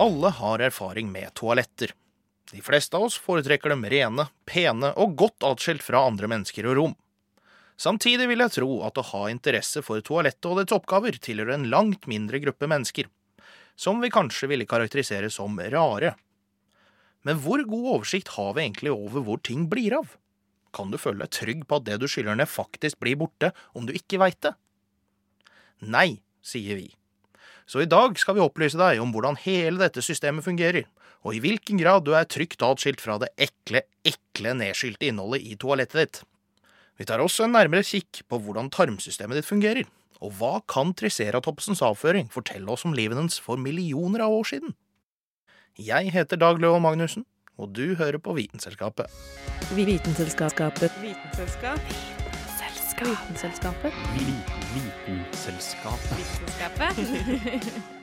Alle har erfaring med toaletter. De fleste av oss foretrekker dem rene, pene og godt atskilt fra andre mennesker og rom. Samtidig vil jeg tro at å ha interesse for toalettet og dets oppgaver tilhører en langt mindre gruppe mennesker, som vi kanskje ville karakterisere som rare. Men hvor god oversikt har vi egentlig over hvor ting blir av? Kan du føle deg trygg på at det du skyller ned, faktisk blir borte om du ikke veit det? Nei, sier vi. Så i dag skal vi opplyse deg om hvordan hele dette systemet fungerer, og i hvilken grad du er trygt atskilt fra det ekle, ekle nedskylte innholdet i toalettet ditt. Vi tar også en nærmere kikk på hvordan tarmsystemet ditt fungerer, og hva kan triceratopsens avføring fortelle oss om livet dens for millioner av år siden? Jeg heter Dag Løvold Magnussen, og du hører på Vitenselskapet. Vitenselskapet. Vitenselskap. Vitenselskapet. Vitenselskapet. Vitenskapet.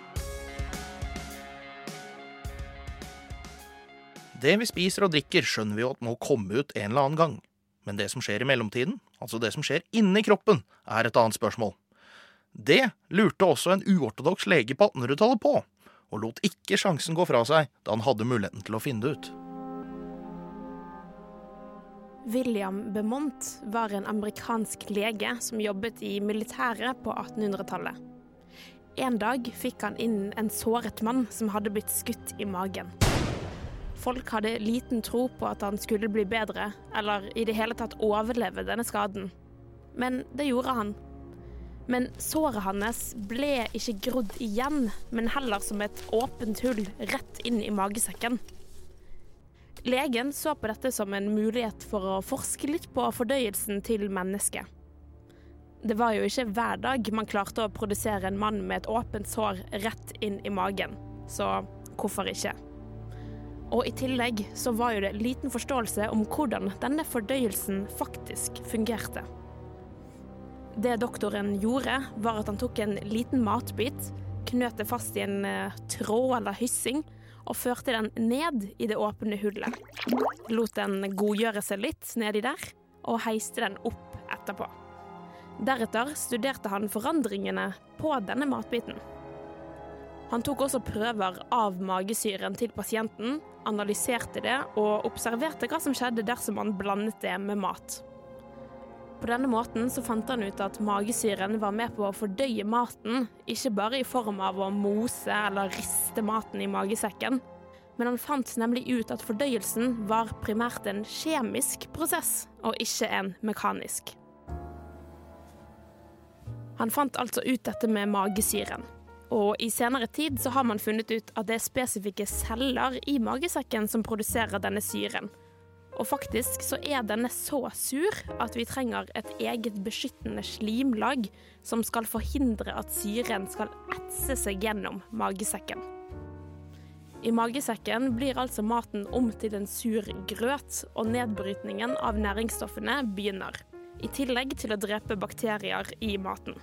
Det vi spiser og drikker, skjønner vi jo at må komme ut en eller annen gang. Men det som skjer i mellomtiden, altså det som skjer inni kroppen, er et annet spørsmål. Det lurte også en uortodoks lege på 1800-tallet på, og lot ikke sjansen gå fra seg da han hadde muligheten til å finne det ut. William Beaumont var en amerikansk lege som jobbet i militæret på 1800-tallet. En dag fikk han inn en såret mann som hadde blitt skutt i magen. Folk hadde liten tro på at han skulle bli bedre, eller i det hele tatt overleve denne skaden. Men det gjorde han. Men såret hans ble ikke grodd igjen, men heller som et åpent hull rett inn i magesekken. Legen så på dette som en mulighet for å forske litt på fordøyelsen til mennesket. Det var jo ikke hver dag man klarte å produsere en mann med et åpent sår rett inn i magen, så hvorfor ikke? Og i tillegg så var jo det liten forståelse om hvordan denne fordøyelsen faktisk fungerte. Det doktoren gjorde, var at han tok en liten matbit, knøt det fast i en eh, tråd eller hyssing, og førte den ned i det åpne hullet. Lot den godgjøre seg litt nedi der, og heiste den opp etterpå. Deretter studerte han forandringene på denne matbiten. Han tok også prøver av magesyren til pasienten, analyserte det og observerte hva som skjedde dersom han blandet det med mat. På denne måten så fant han ut at magesyren var med på å fordøye maten, ikke bare i form av å mose eller riste maten i magesekken, men han fant nemlig ut at fordøyelsen var primært en kjemisk prosess, og ikke en mekanisk. Han fant altså ut dette med magesyren. Og i senere tid så har man funnet ut at det er spesifikke celler i magesekken som produserer denne syren. Og faktisk så er denne så sur at vi trenger et eget beskyttende slimlag som skal forhindre at syren skal etse seg gjennom magesekken. I magesekken blir altså maten om til en sur grøt, og nedbrytningen av næringsstoffene begynner. I tillegg til å drepe bakterier i maten.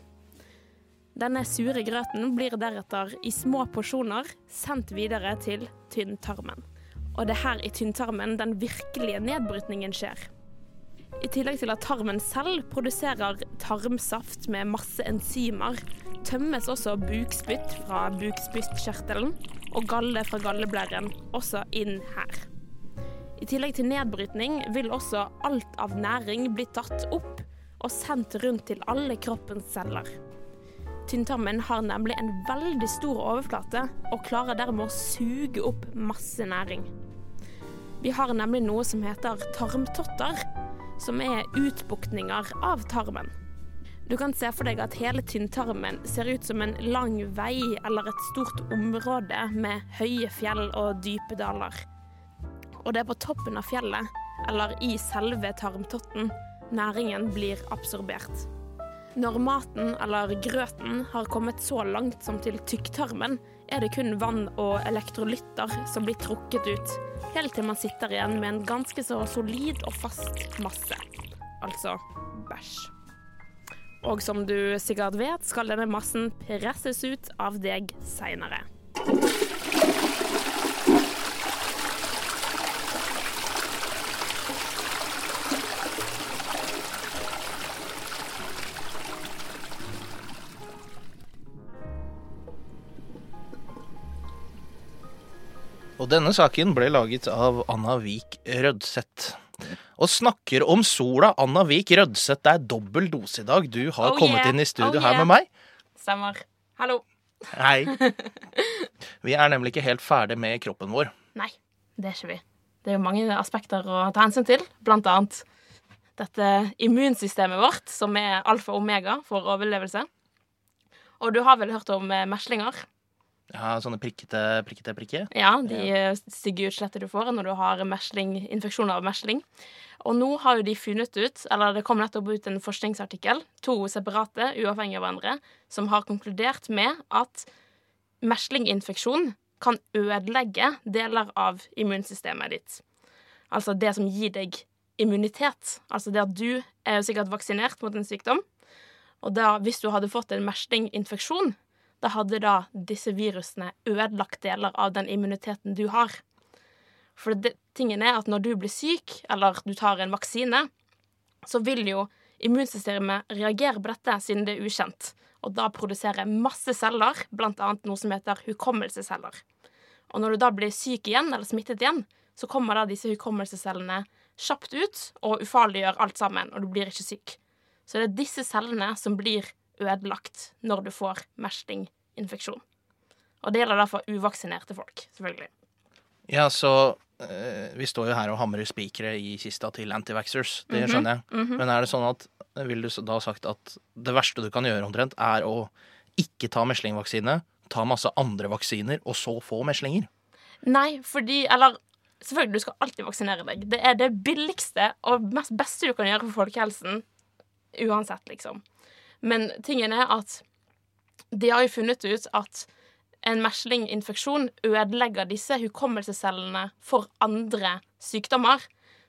Denne sure grøten blir deretter i små porsjoner sendt videre til tynntarmen. Og det er her i tynntarmen den virkelige nedbrytningen skjer. I tillegg til at tarmen selv produserer tarmsaft med masse enzymer, tømmes også bukspytt fra bukspyttkjertelen og galle fra galleblæren også inn her. I tillegg til nedbrytning vil også alt av næring bli tatt opp og sendt rundt til alle kroppens celler. Tynntarmen har nemlig en veldig stor overflate og klarer dermed å suge opp masse næring. Vi har nemlig noe som heter tarmtotter, som er utbuktninger av tarmen. Du kan se for deg at hele tynntarmen ser ut som en lang vei eller et stort område med høye fjell og dype daler. Og det er på toppen av fjellet, eller i selve tarmtotten, næringen blir absorbert. Når maten eller grøten har kommet så langt som til tykktarmen, er det kun vann og elektrolytter som blir trukket ut, helt til man sitter igjen med en ganske så solid og fast masse. Altså bæsj. Og som du sikkert vet, skal denne massen presses ut av deg seinere. Og denne saken ble laget av Anna Vik Rødseth. Og snakker om sola. Anna Vik Rødseth, det er dobbel dose i dag. Du har Oh kommet yeah. inn i studio Oh her yeah. med meg. Stemmer. Hallo. Hei. Vi er nemlig ikke helt ferdig med kroppen vår. Nei, det er ikke vi. Det er jo mange aspekter å ta hensyn til, blant annet dette immunsystemet vårt, som er alfa og omega for overlevelse. Og du har vel hørt om eh, meslinger? Ja, sånne prikkete, prikkete prikker? Ja, de ja. stygge utslettet du får når du har mesling, infeksjon av mesling. Og nå har jo de funnet ut, eller det kom nettopp ut en forskningsartikkel, to separate, uavhengig av hverandre, som har konkludert med at meslinginfeksjon kan ødelegge deler av immunsystemet ditt. Altså det som gir deg immunitet. Altså det at du er jo sikkert vaksinert mot en sykdom. Og da, hvis du hadde fått en meslinginfeksjon, da hadde da disse virusene ødelagt deler av den immuniteten du har. For det, tingen er at når du blir syk, eller du tar en vaksine, så vil jo immunsystemet reagere på dette siden det er ukjent. Og da produserer masse celler, annet noe som heter hukommelsesceller. Og når du da blir syk igjen, eller smittet igjen, så kommer da disse hukommelsescellene kjapt ut og ufarliggjør alt sammen, og du blir ikke syk. Så det er disse cellene som blir ødelagt når du får meslinginfeksjon. Og det gjelder derfor uvaksinerte folk, selvfølgelig. Ja, så øh, vi står jo her og hamrer spikere i kista til antivaxers, Det Mhm, skjønner jeg. mhm. Men er det sånn at Vil du da ha sagt at det verste du kan gjøre omtrent, er å ikke ta meslingvaksine, ta masse andre vaksiner, og så få meslinger? Nei, fordi Eller selvfølgelig, du skal alltid vaksinere deg. Det er det billigste og mest beste du kan gjøre for folkehelsen. Uansett, liksom. Men tingen er at de har jo funnet ut at en meslinginfeksjon ødelegger disse hukommelsescellene for andre sykdommer.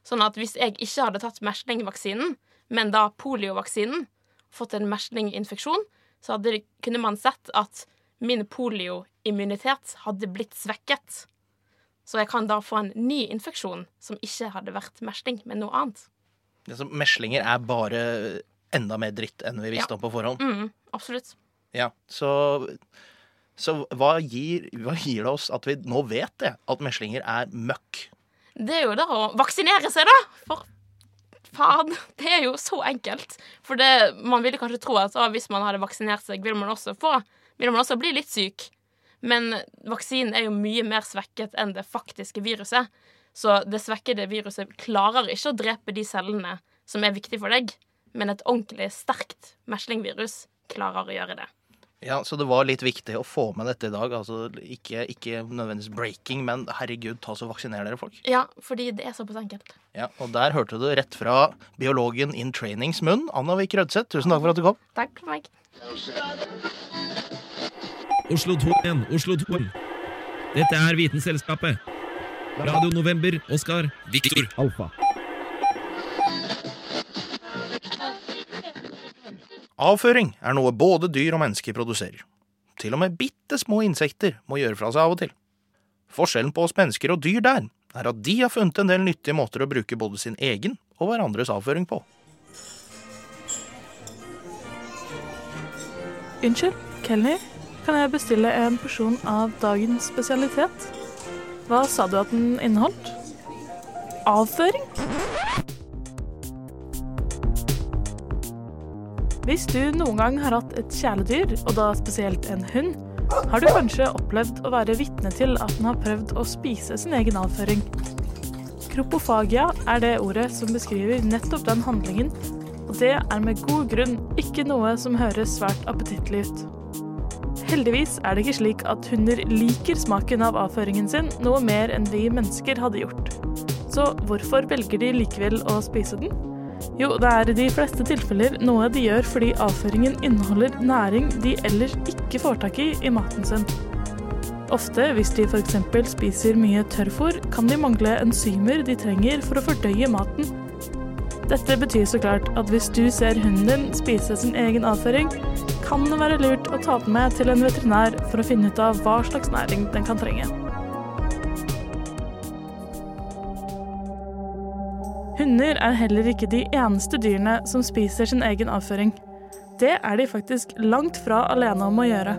Sånn at hvis jeg ikke hadde tatt meslingvaksinen, men da poliovaksinen, fått en meslinginfeksjon, så hadde, kunne man sett at min polioimmunitet hadde blitt svekket. Så jeg kan da få en ny infeksjon som ikke hadde vært mesling, men noe annet. Altså, meslinger er bare enda mer dritt enn vi visste Ja. om på forhånd. Mm, absolutt. Ja, så så hva gir, hva gir det oss at vi nå vet det? At meslinger er møkk? Det er jo det å vaksinere seg, da! For faen, det er jo så enkelt. For det, man ville kanskje tro at å, hvis man hadde vaksinert seg, vil man også få Vil man også bli litt syk. Men vaksinen er jo mye mer svekket enn det faktiske viruset. Så det svekkede viruset klarer ikke å drepe de cellene som er viktige for deg. Men et ordentlig sterkt meslingvirus klarer å gjøre det. Ja, Så det var litt viktig å få med dette i dag. Altså ikke, ikke nødvendigvis breaking, men herregud, ta så vaksiner dere, folk. Ja, fordi det er såpass enkelt. Ja, Og der hørte du rett fra biologen in trainings munn, Anna Vik Rødseth. Tusen takk for at du kom. Takk for meg. Oslo 2 igjen, Oslo 2. Dette er Vitenselskapet. Radio November, Oskar, Viktor, Alfa. Avføring er noe både dyr og mennesker produserer. Til og med bitte små insekter må gjøre fra seg av og til. Forskjellen på oss mennesker og dyr der er at de har funnet en del nyttige måter å bruke både sin egen og hverandres avføring på. Unnskyld, kelner. Kan jeg bestille en porsjon av dagens spesialitet? Hva sa du at den inneholdt? Avføring? Hvis du noen gang har hatt et kjæledyr, og da spesielt en hund, har du kanskje opplevd å være vitne til at den har prøvd å spise sin egen avføring. Kropofagia er det ordet som beskriver nettopp den handlingen, og det er med god grunn ikke noe som høres svært appetittlig ut. Heldigvis er det ikke slik at hunder liker smaken av avføringen sin noe mer enn vi mennesker hadde gjort. Så hvorfor velger de likevel å spise den? Jo, det er i de fleste tilfeller noe de gjør fordi avføringen inneholder næring de ellers ikke får tak i i maten sin. Ofte, hvis de f.eks. spiser mye tørrfôr, kan de mangle enzymer de trenger for å fordøye maten. Dette betyr så klart at hvis du ser hunden din spise sin egen avføring, kan det være lurt å ta den med til en veterinær for å finne ut av hva slags næring den kan trenge. Hunder er heller ikke de eneste dyrene som spiser sin egen avføring. Det er de faktisk langt fra alene om å gjøre.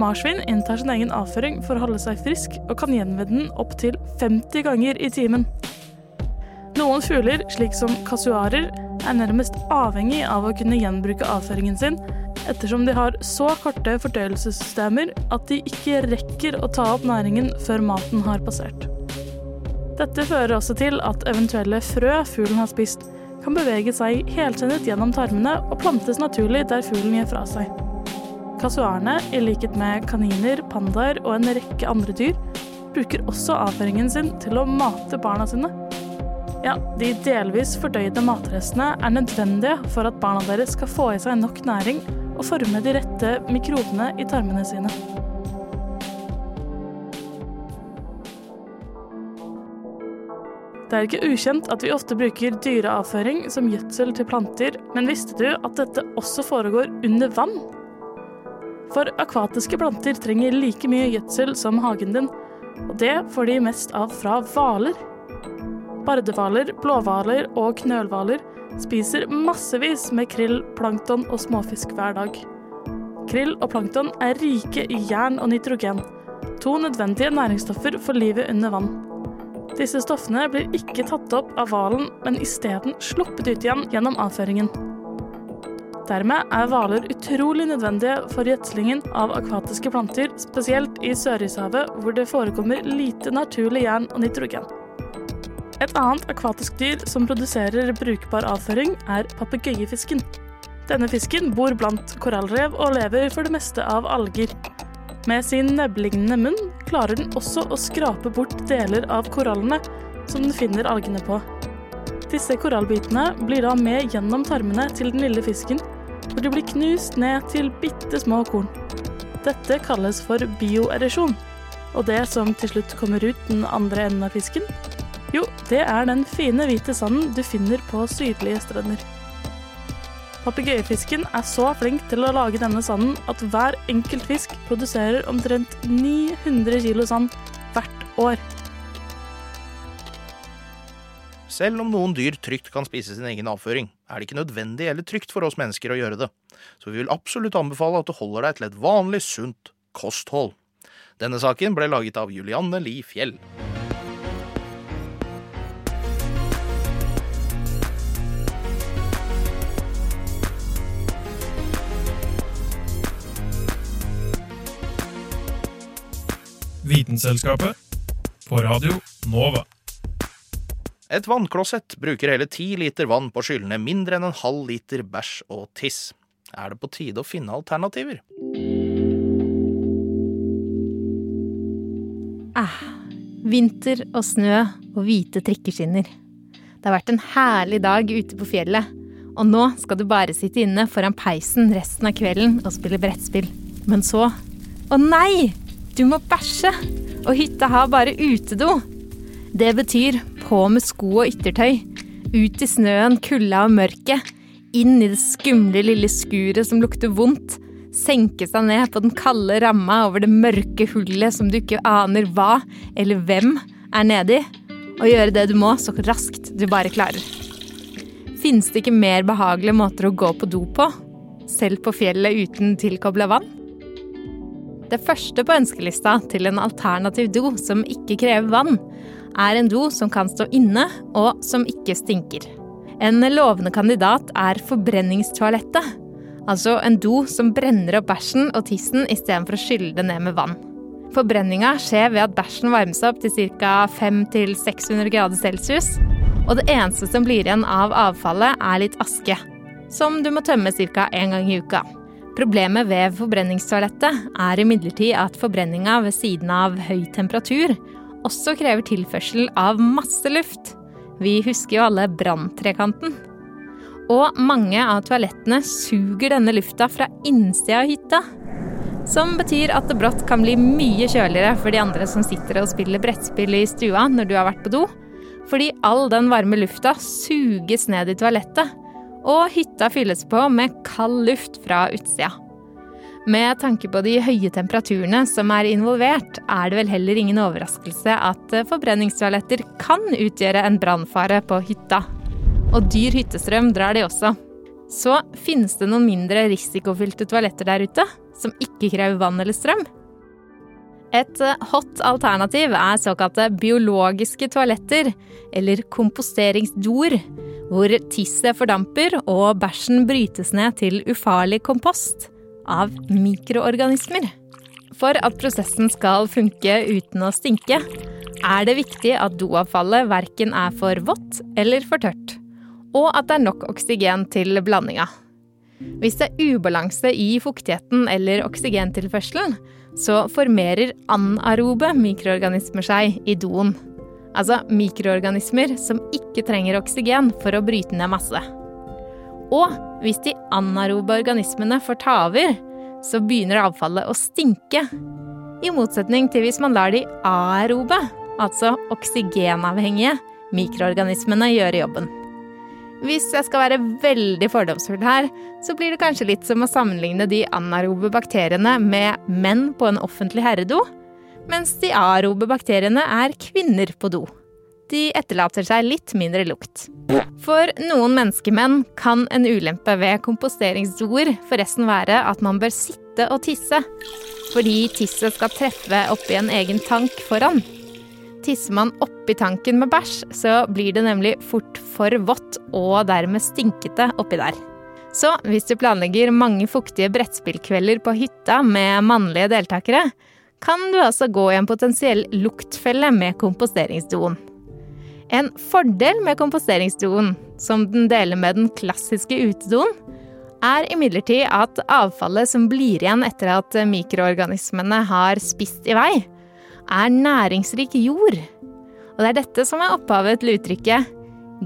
Marsvin inntar sin egen avføring for å holde seg frisk, og kan gjenvinne den opptil 50 ganger i timen. Noen fugler, slik som kasuarer, er nærmest avhengig av å kunne gjenbruke avføringen sin, ettersom de har så korte fordøyelsessystemer at de ikke rekker å ta opp næringen før maten har passert. Dette fører også til at eventuelle frø fuglen har spist, kan bevege seg helsendet gjennom tarmene og plantes naturlig der fuglen gir fra seg. Kasuarene, i likhet med kaniner, pandaer og en rekke andre dyr, bruker også avføringen sin til å mate barna sine. Ja, de delvis fordøyde matrestene er nødvendige for at barna deres skal få i seg nok næring og forme de rette mikrobene i tarmene sine. Det er ikke ukjent at vi ofte bruker dyreavføring som gjødsel til planter, men visste du at dette også foregår under vann? For akvatiske planter trenger like mye gjødsel som hagen din, og det får de mest av fra hvaler. Bardehvaler, blåhvaler og knølhvaler spiser massevis med krill, plankton og småfisk hver dag. Krill og plankton er rike i jern og nitrogen, to nødvendige næringsstoffer for livet under vann. Disse stoffene blir ikke tatt opp av hvalen, men isteden sluppet ut igjen gjennom avføringen. Dermed er hvaler utrolig nødvendige for gjødslingen av akvatiske planter, spesielt i Sørishavet, hvor det forekommer lite naturlig jern og nitrogen. Et annet akvatisk dyr som produserer brukbar avføring, er papegøyefisken. Denne fisken bor blant korallrev og lever for det meste av alger. Med sin nebblignende munn klarer den også å skrape bort deler av korallene som den finner algene på. Disse korallbitene blir da med gjennom tarmene til den lille fisken, hvor de blir knust ned til bitte små korn. Dette kalles for bioeresjon. Og det som til slutt kommer ut den andre enden av fisken, jo, det er den fine, hvite sanden du finner på sydlige strender. Papegøyefisken er så flink til å lage denne sanden at hver enkelt fisk produserer omtrent 900 kilo sand hvert år. Selv om noen dyr trygt kan spise sin egen avføring, er det ikke nødvendig eller trygt for oss mennesker å gjøre det, så vi vil absolutt anbefale at du holder deg til et vanlig, sunt kosthold. Denne saken ble laget av Julianne Li Fjell. Vitenselskapet på Radio Nova. Et vannklosett bruker hele ti liter vann på å skylle ned mindre enn en halv liter bæsj og tiss. Er det på tide å finne alternativer? Ah, vinter og snø og hvite trikkeskinner. Det har vært en herlig dag ute på fjellet, og nå skal du bare sitte inne foran peisen resten av kvelden og spille brettspill. Men så Å nei! Du må bæsje! Og hytta har bare utedo. Det betyr på med sko og yttertøy. Ut i snøen, kulda og mørket. Inn i det skumle lille skuret som lukter vondt. Senke seg ned på den kalde ramma over det mørke hullet som du ikke aner hva eller hvem er nedi. Og gjøre det du må så raskt du bare klarer. Finnes det ikke mer behagelige måter å gå på do på? Selv på fjellet uten tilkobla vann? Det første på ønskelista til en alternativ do som ikke krever vann, er en do som kan stå inne og som ikke stinker. En lovende kandidat er forbrenningstoalettet. Altså en do som brenner opp bæsjen og tissen istedenfor å skylle det ned med vann. Forbrenninga skjer ved at bæsjen varmes opp til ca. 500-600 grader celsius. Og det eneste som blir igjen av avfallet, er litt aske. Som du må tømme ca. én gang i uka. Problemet ved forbrenningstoalettet er imidlertid at forbrenninga ved siden av høy temperatur også krever tilførsel av masse luft. Vi husker jo alle branntrekanten. Og mange av toalettene suger denne lufta fra innsida av hytta. Som betyr at det brått kan bli mye kjøligere for de andre som sitter og spiller brettspill i stua når du har vært på do. Fordi all den varme lufta suges ned i toalettet, og hytta fylles på med kald luft fra utsida. Med tanke på de høye temperaturene som er involvert, er det vel heller ingen overraskelse at forbrenningstoaletter kan utgjøre en brannfare på hytta. Og dyr hyttestrøm drar de også. Så finnes det noen mindre risikofylte toaletter der ute, som ikke krever vann eller strøm? Et hot alternativ er såkalte biologiske toaletter, eller komposteringsdoer, hvor tisset fordamper og bæsjen brytes ned til ufarlig kompost av mikroorganismer. For at prosessen skal funke uten å stinke, er det viktig at doavfallet verken er for vått eller for tørt, og at det er nok oksygen til blandinga. Hvis det er ubalanse i fuktigheten eller oksygentilførselen, så formerer anaerobe mikroorganismer seg i doen. Altså mikroorganismer som ikke trenger oksygen for å bryte ned masse. Og hvis de anaerobe organismene får ta over, så begynner avfallet å stinke. I motsetning til hvis man lar de aerobe, altså oksygenavhengige, mikroorganismene gjøre jobben. Hvis jeg skal være veldig fordomsfull her, så blir det kanskje litt som å sammenligne de anarobe bakteriene med menn på en offentlig herredo, mens de arobe bakteriene er kvinner på do. De etterlater seg litt mindre lukt. For noen menneskemenn kan en ulempe ved komposteringsdoer forresten være at man bør sitte og tisse, fordi tisset skal treffe oppi en egen tank foran. Tisser man oppi tanken med bæsj, så blir det nemlig fort for vått og dermed stinkete oppi der. Så hvis du planlegger mange fuktige brettspillkvelder på hytta med mannlige deltakere, kan du altså gå i en potensiell luktfelle med komposteringsdoen. En fordel med komposteringsdoen, som den deler med den klassiske utedoen, er imidlertid at avfallet som blir igjen etter at mikroorganismene har spist i vei, er næringsrik jord. Og det er dette som er opphavet til uttrykket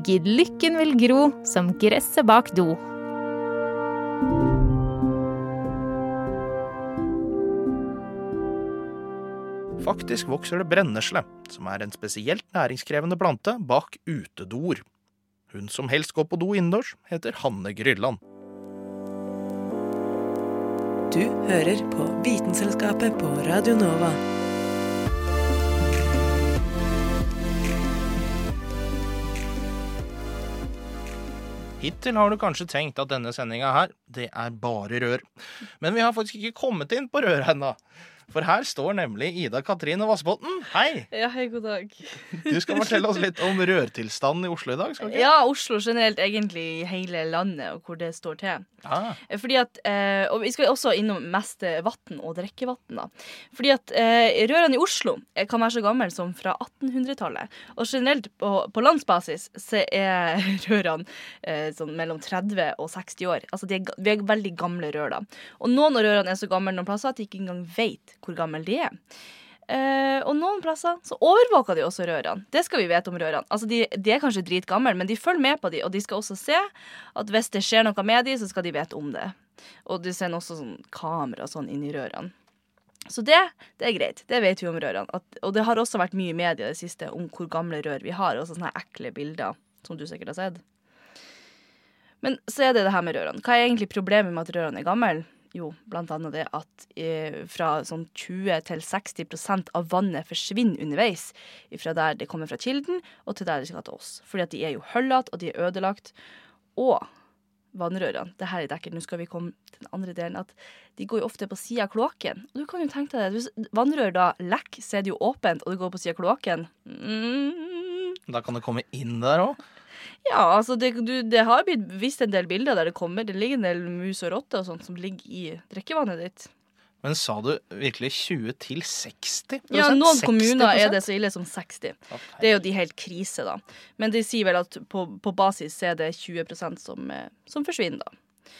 'Gidd lykken vil gro som gresset bak do'. Faktisk vokser det brennesle, som er en spesielt næringskrevende plante, bak utedoer. Hun som helst går på do innendørs, heter Hanne Grylland. Du hører på Vitenselskapet på Radio Nova. Hittil har du kanskje tenkt at denne sendinga her, det er bare rør. Men vi har faktisk ikke kommet inn på røret ennå. For her står nemlig Ida Katrine Vassbotn. Hei! Ja, hei, god dag. Du skal fortelle oss litt om rørtilstanden i Oslo i dag. skal du ikke? Ja, Oslo generelt, egentlig i hele landet, og hvor det står til. Ah, Fordi at, eh, Og vi skal også innom mest vann og drikkevann. da. Fordi at eh, rørene i Oslo eh, kan være så gamle som fra 1800-tallet. Og generelt på, på landsbasis så er rørene eh, sånn mellom 30 og 60 år. Altså de er, vi er veldig gamle rør, da. Og noen av rørene er så gamle noen plasser at de ikke engang vet hvor gamle de er. Uh, og noen plasser så overvåker de også rørene. Det skal vi vite om rørene. Altså de, de er kanskje dritgamle, men de følger med på de, og de skal også se at hvis det skjer noe med de, så skal de vite om det. Og de sender også sånn kamera sånn inn i rørene. Så det, det er greit. Det vet vi om rørene. At, og det har også vært mye i media i det siste om hvor gamle rør vi har. og sånne ekle bilder, som du sikkert har sett. Men så er det det her med rørene. Hva er egentlig problemet med at rørene er gamle? Jo, annet det at eh, fra sånn 20 til 60% av vannet forsvinner underveis. Fra der det kommer fra kilden, og til der det skal til oss. Fordi at de er jo hullete, og de er ødelagt. Og vannrørene, det her er dekkert, nå skal vi komme til den andre delen, at de går jo ofte på sida av kloakken. Du kan jo tenke deg det, hvis vannrør da lekker, så er det jo åpent, og det går på sida av kloakken. Mm. Da kan det komme inn der òg. Ja, altså det, du, det har blitt vist en del bilder der det kommer. Det ligger en del mus og rotter og sånt som ligger i drikkevannet ditt. Men sa du virkelig 20 til 60 Ja, noen 60%? kommuner er det så ille som 60. Det er jo de helt krise, da. Men de sier vel at på, på basis er det 20% som, eh, som forsvinner, da.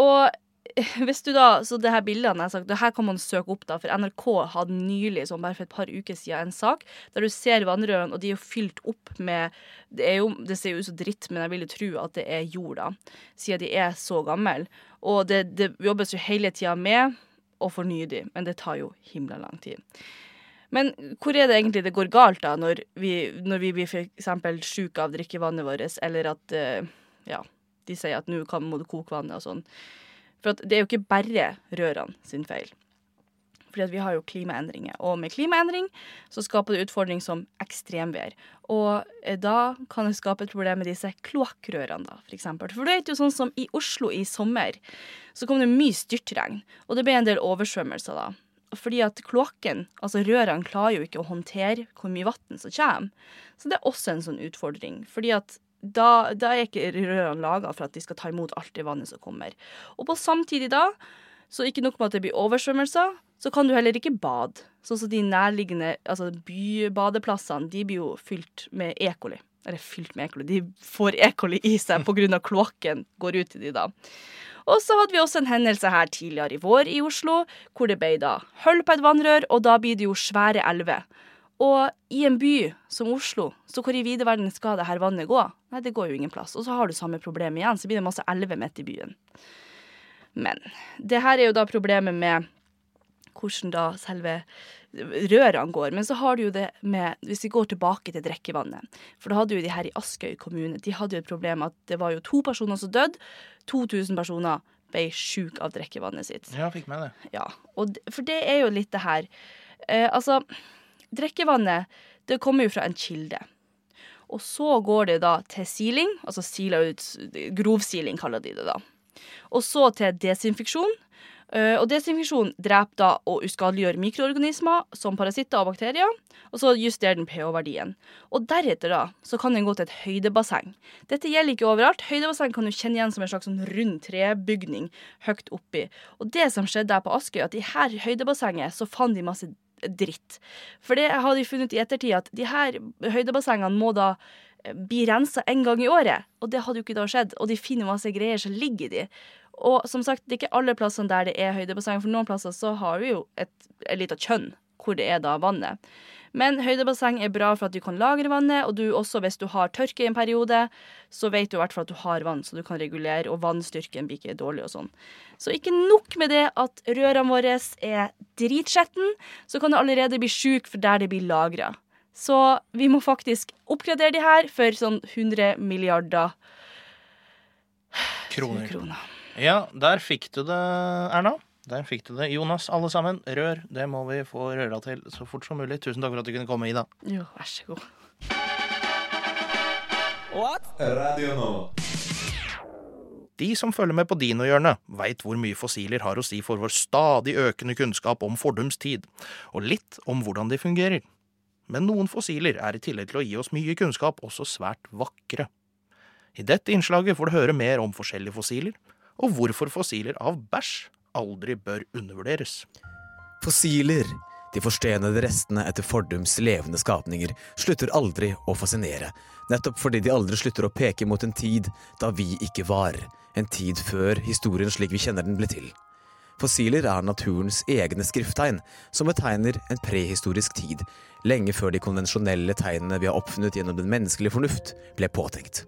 Og hvis du da, så det her bildene jeg har sagt, her kan man søke opp, da, for NRK hadde nylig, sånn bare for et par uker siden, en sak der du ser vannrørene, og de er jo fylt opp med Det, er jo, det ser jo ut som dritt, men jeg vil jo tro at det er jord, da, siden de er så gamle. Og det, det jobbes jo hele tida med å fornye de, men det tar jo himla lang tid. Men hvor er det egentlig det går galt, da, når vi, når vi blir f.eks. syke av drikkevannet vårt, eller at eh, ja, de sier at nå må du koke vannet og sånn. For det er jo ikke bare rørene sin feil. Fordi at vi har jo klimaendringer. Og med klimaendring så skaper det utfordring som ekstremvær. Og eh, da kan det skape et problem med disse kloakkrørene, da, for eksempel. For du vet jo sånn som i Oslo i sommer, så kom det mye styrtregn. Og det ble en del oversvømmelser da. Fordi at kloakken, altså rørene, klarer jo ikke å håndtere hvor mye vann som kommer. Så det er også en sånn utfordring. Fordi at da, da er ikke rørene laga for at de skal ta imot alt det vannet som kommer. Og på samtidig da, så ikke nok med at det blir oversvømmelser, så kan du heller ikke bade. Sånn som de nærliggende altså bybadeplassene, de blir jo fylt med E. coli. Eller fylt med E. coli, de får E. coli i seg pga. kloakken går ut til de da. Og så hadde vi også en hendelse her tidligere i vår i Oslo, hvor det ble da hull på et vannrør, og da blir det jo svære elver. Og i en by som Oslo, så hvor i vide verden skal det her vannet gå? Nei, det går jo ingen plass. Og så har du samme problem igjen, så blir det masse elver midt i byen. Men det her er jo da problemet med hvordan da selve rørene går. Men så har du jo det med Hvis vi går tilbake til drikkevannet. For da hadde jo de her i Askøy kommune de hadde jo et problem at det var jo to personer som døde. 2000 personer ble sjuke av drikkevannet sitt. Ja, fikk med det. Ja, og, For det er jo litt det her eh, Altså drikkevannet det kommer jo fra en kilde. Og så går det da til siling, altså sila ut Grovsiling kaller de det da. Og så til desinfeksjon. Eh, og desinfeksjon dreper da og uskadeliggjør mikroorganismer som parasitter og bakterier. Og så justerer den pH-verdien. Og deretter da, så kan den gå til et høydebasseng. Dette gjelder ikke overalt. Høydebasseng kan du kjenne igjen som en slags sånn rund trebygning høyt oppi. Og det som skjedde der på Askøy, at i her høydebassenget så fant de masse dritt. For det har de funnet i ettertid, at de her høydebassengene må da eh, bli rensa en gang i året. Og det hadde jo ikke da skjedd. Og de finner masse greier som ligger i de. Og som sagt, det er ikke alle plassene der det er høydebasseng, for noen plasser så har vi jo et, et lite kjønn hvor det er da vannet. Men høydebasseng er bra for at du kan lagre vannet, og du også hvis du har tørke i en periode, så vet du i hvert fall at du har vann, så du kan regulere, og vannstyrken blir ikke dårlig og sånn. Så ikke nok med det at rørene våre er dritskjetten, så kan du allerede bli sjuk for der det blir lagra. Så vi må faktisk oppgradere de her for sånn 100 milliarder Kroner. kroner. Ja, der fikk du det, Erna. Der fikk du det. Jonas, alle sammen. Rør, det må vi få røra til så fort som mulig. Tusen takk for at du kunne komme, Ida. Jo, vær så god. What? Radio nå. De som følger med på Dinohjørnet, veit hvor mye fossiler har å si for vår stadig økende kunnskap om fordums tid, og litt om hvordan de fungerer. Men noen fossiler er i tillegg til å gi oss mye kunnskap, også svært vakre. I dette innslaget får du høre mer om forskjellige fossiler, og hvorfor fossiler av bæsj aldri bør undervurderes. Fossiler, de forstenede restene etter fordums levende skapninger, slutter aldri å fascinere, nettopp fordi de aldri slutter å peke mot en tid da vi ikke var, en tid før historien slik vi kjenner den ble til. Fossiler er naturens egne skrifttegn, som betegner en prehistorisk tid, lenge før de konvensjonelle tegnene vi har oppfunnet gjennom den menneskelige fornuft, ble påtenkt.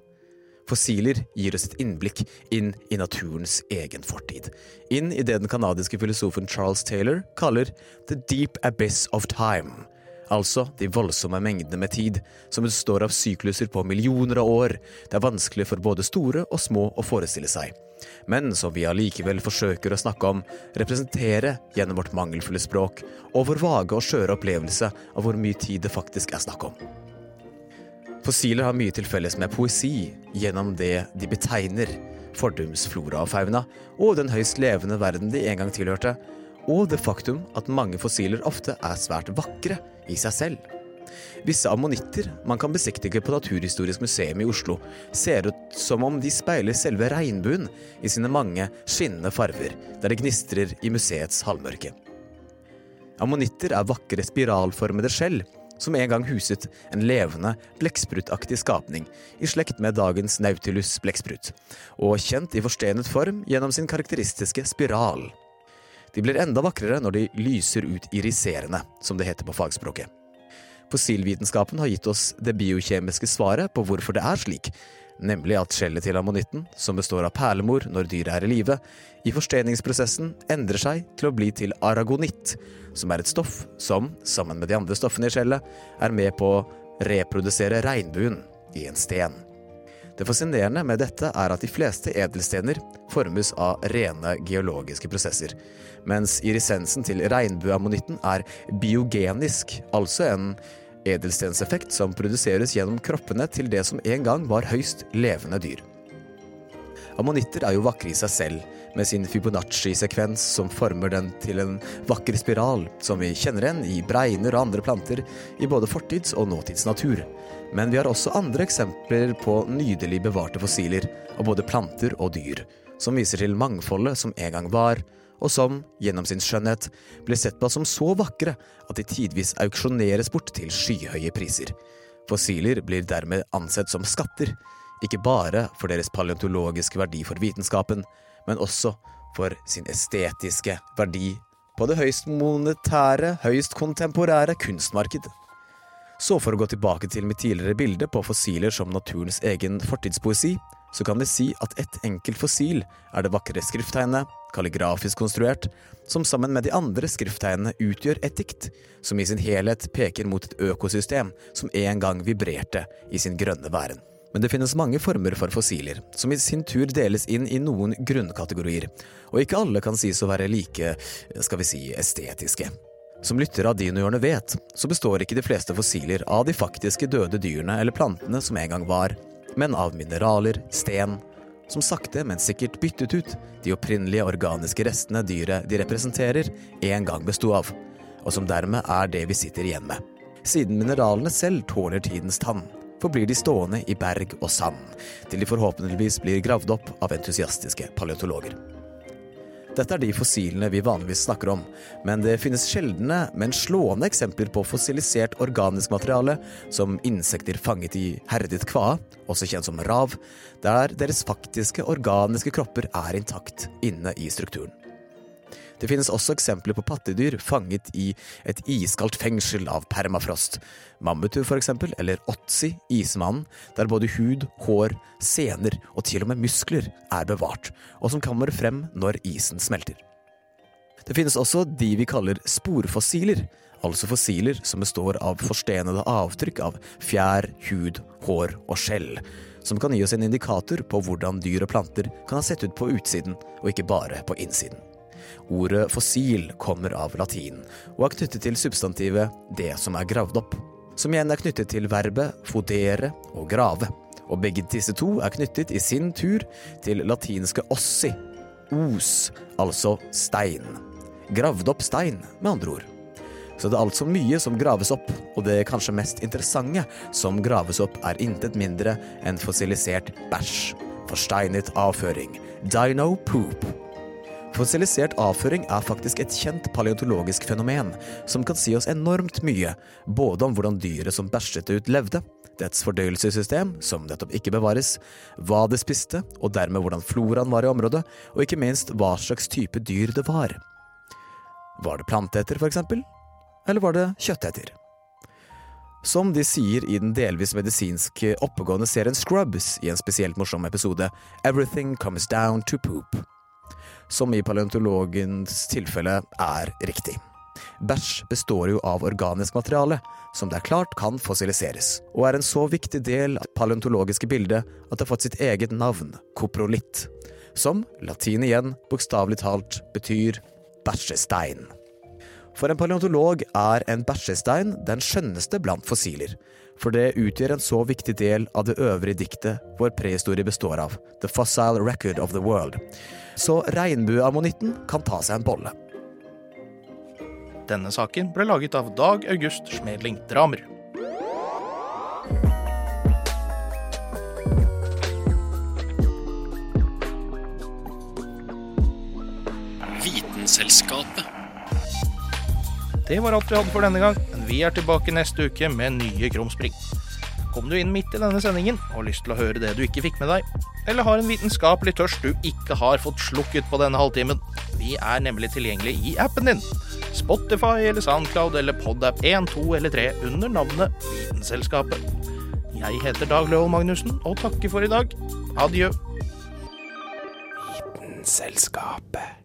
Fossiler gir oss et innblikk inn i naturens egen fortid. Inn i det den canadiske filosofen Charles Taylor kaller the deep abyss of time. Altså de voldsomme mengdene med tid, som består av sykluser på millioner av år. Det er vanskelig for både store og små å forestille seg. Men som vi allikevel forsøker å snakke om, representere gjennom vårt mangelfulle språk og vår vage og skjøre opplevelse av hvor mye tid det faktisk er snakk om. Fossiler har mye til felles med poesi gjennom det de betegner fordums flora og fauna, og den høyst levende verden de en gang tilhørte, og det faktum at mange fossiler ofte er svært vakre i seg selv. Visse ammonitter man kan besiktige på Naturhistorisk museum i Oslo, ser ut som om de speiler selve regnbuen i sine mange skinnende farver, der det gnistrer i museets halvmørke. Ammonitter er vakre spiralformede skjell som en gang huset en levende, blekksprutaktig skapning i slekt med dagens Nautilus blekksprut, og kjent i forstenet form gjennom sin karakteristiske spiral. De blir enda vakrere når de lyser ut iriserende, som det heter på fagspråket. Fossilvitenskapen har gitt oss det biokjemiske svaret på hvorfor det er slik, nemlig at skjellet til ammonitten, som består av perlemor når dyret er i live, i forsteningsprosessen endrer seg til å bli til aragonitt, som er et stoff som, sammen med de andre stoffene i skjellet, er med på å reprodusere regnbuen i en sten. Det fascinerende med dette er at de fleste edelstener formes av rene geologiske prosesser, mens irisensen til regnbueammonitten er biogenisk, altså en edelstenseffekt som produseres gjennom kroppene til det som en gang var høyst levende dyr. Ammonitter er jo vakre i seg selv, med sin Fibonacci-sekvens som former den til en vakker spiral, som vi kjenner igjen i bregner og andre planter i både fortids- og nåtidsnatur. Men vi har også andre eksempler på nydelig bevarte fossiler av både planter og dyr, som viser til mangfoldet som en gang var, og som, gjennom sin skjønnhet, ble sett på som så vakre at de tidvis auksjoneres bort til skyhøye priser. Fossiler blir dermed ansett som skatter, ikke bare for deres paleontologiske verdi for vitenskapen, men også for sin estetiske verdi på det høyst monetære, høyst kontemporære kunstmarked. Så for å gå tilbake til mitt tidligere bilde på fossiler som naturens egen fortidspoesi, så kan vi si at ett enkelt fossil er det vakre skrifttegnet, kalligrafisk konstruert, som sammen med de andre skrifttegnene utgjør et dikt, som i sin helhet peker mot et økosystem som en gang vibrerte i sin grønne væren. Men det finnes mange former for fossiler, som i sin tur deles inn i noen grunnkategorier, og ikke alle kan sies å være like, skal vi si, estetiske. Som lyttere av Dinohjørnet vet, så består ikke de fleste fossiler av de faktiske døde dyrene eller plantene som en gang var, men av mineraler, sten, som sakte, men sikkert byttet ut de opprinnelige organiske restene dyret de representerer, en gang besto av, og som dermed er det vi sitter igjen med. Siden mineralene selv tåler tidens tann, forblir de stående i berg og sand, til de forhåpentligvis blir gravd opp av entusiastiske paleontologer. Dette er de fossilene vi vanligvis snakker om, men det finnes sjeldne, men slående eksempler på fossilisert organisk materiale, som insekter fanget i herdet kvae, også kjent som rav, der deres faktiske organiske kropper er intakt inne i strukturen. Det finnes også eksempler på pattedyr fanget i et iskaldt fengsel av permafrost. Mammuter for eksempel, eller otzi, ismannen, der både hud, hår, sener og til og med muskler er bevart, og som kommer frem når isen smelter. Det finnes også de vi kaller sporfossiler, altså fossiler som består av forstenede avtrykk av fjær, hud, hår og skjell, som kan gi oss en indikator på hvordan dyr og planter kan ha sett ut på utsiden, og ikke bare på innsiden. Ordet fossil kommer av latin, og er knyttet til substantivet 'det som er gravd opp', som igjen er knyttet til verbet 'fodere' og 'grave'. Og begge disse to er knyttet i sin tur til latinske 'ossi', os, altså stein. Gravd opp stein, med andre ord. Så det er altså mye som graves opp, og det kanskje mest interessante som graves opp, er intet mindre enn fossilisert bæsj. Forsteinet avføring. Dino poop. Fossilisert avføring er faktisk et kjent paleontologisk fenomen, som kan si oss enormt mye, både om hvordan dyret som bæsjet ut, levde, dets fordøyelsessystem, som nettopp ikke bevares, hva det spiste, og dermed hvordan floraen var i området, og ikke minst hva slags type dyr det var. Var det planteeter, for eksempel? Eller var det kjøtteter? Som de sier i den delvis medisinsk oppegående serien Scrubs i en spesielt morsom episode, Everything comes down to poop som i paleontologens tilfelle er riktig. Bæsj består jo av organisk materiale, som det er klart kan fossiliseres, og er en så viktig del av det paleontologiske bildet at det har fått sitt eget navn, koprolitt, som, latin igjen, bokstavelig talt betyr bæsjestein. For en paleontolog er en bæsjestein den skjønneste blant fossiler, for det utgjør en så viktig del av det øvrige diktet vår prehistorie består av, The Fossil Record of the World, så regnbueammonitten kan ta seg en bolle. Denne saken ble laget av Dag August Schmedling Dramer. Vitenselskapet. Det var alt vi hadde for denne gang, men vi er tilbake neste uke med nye Krumspring. Kom du inn midt i denne sendingen og har lyst til å høre det du ikke fikk med deg, eller har en vitenskapelig tørst du ikke har fått slukket på denne halvtimen, vi er nemlig tilgjengelig i appen din. Spotify eller Soundcloud eller Podapp 1, 2 eller 3 under navnet Vitenselskapet. Jeg heter Dag Løvold Magnussen og takker for i dag. Adjø. Vitenselskapet.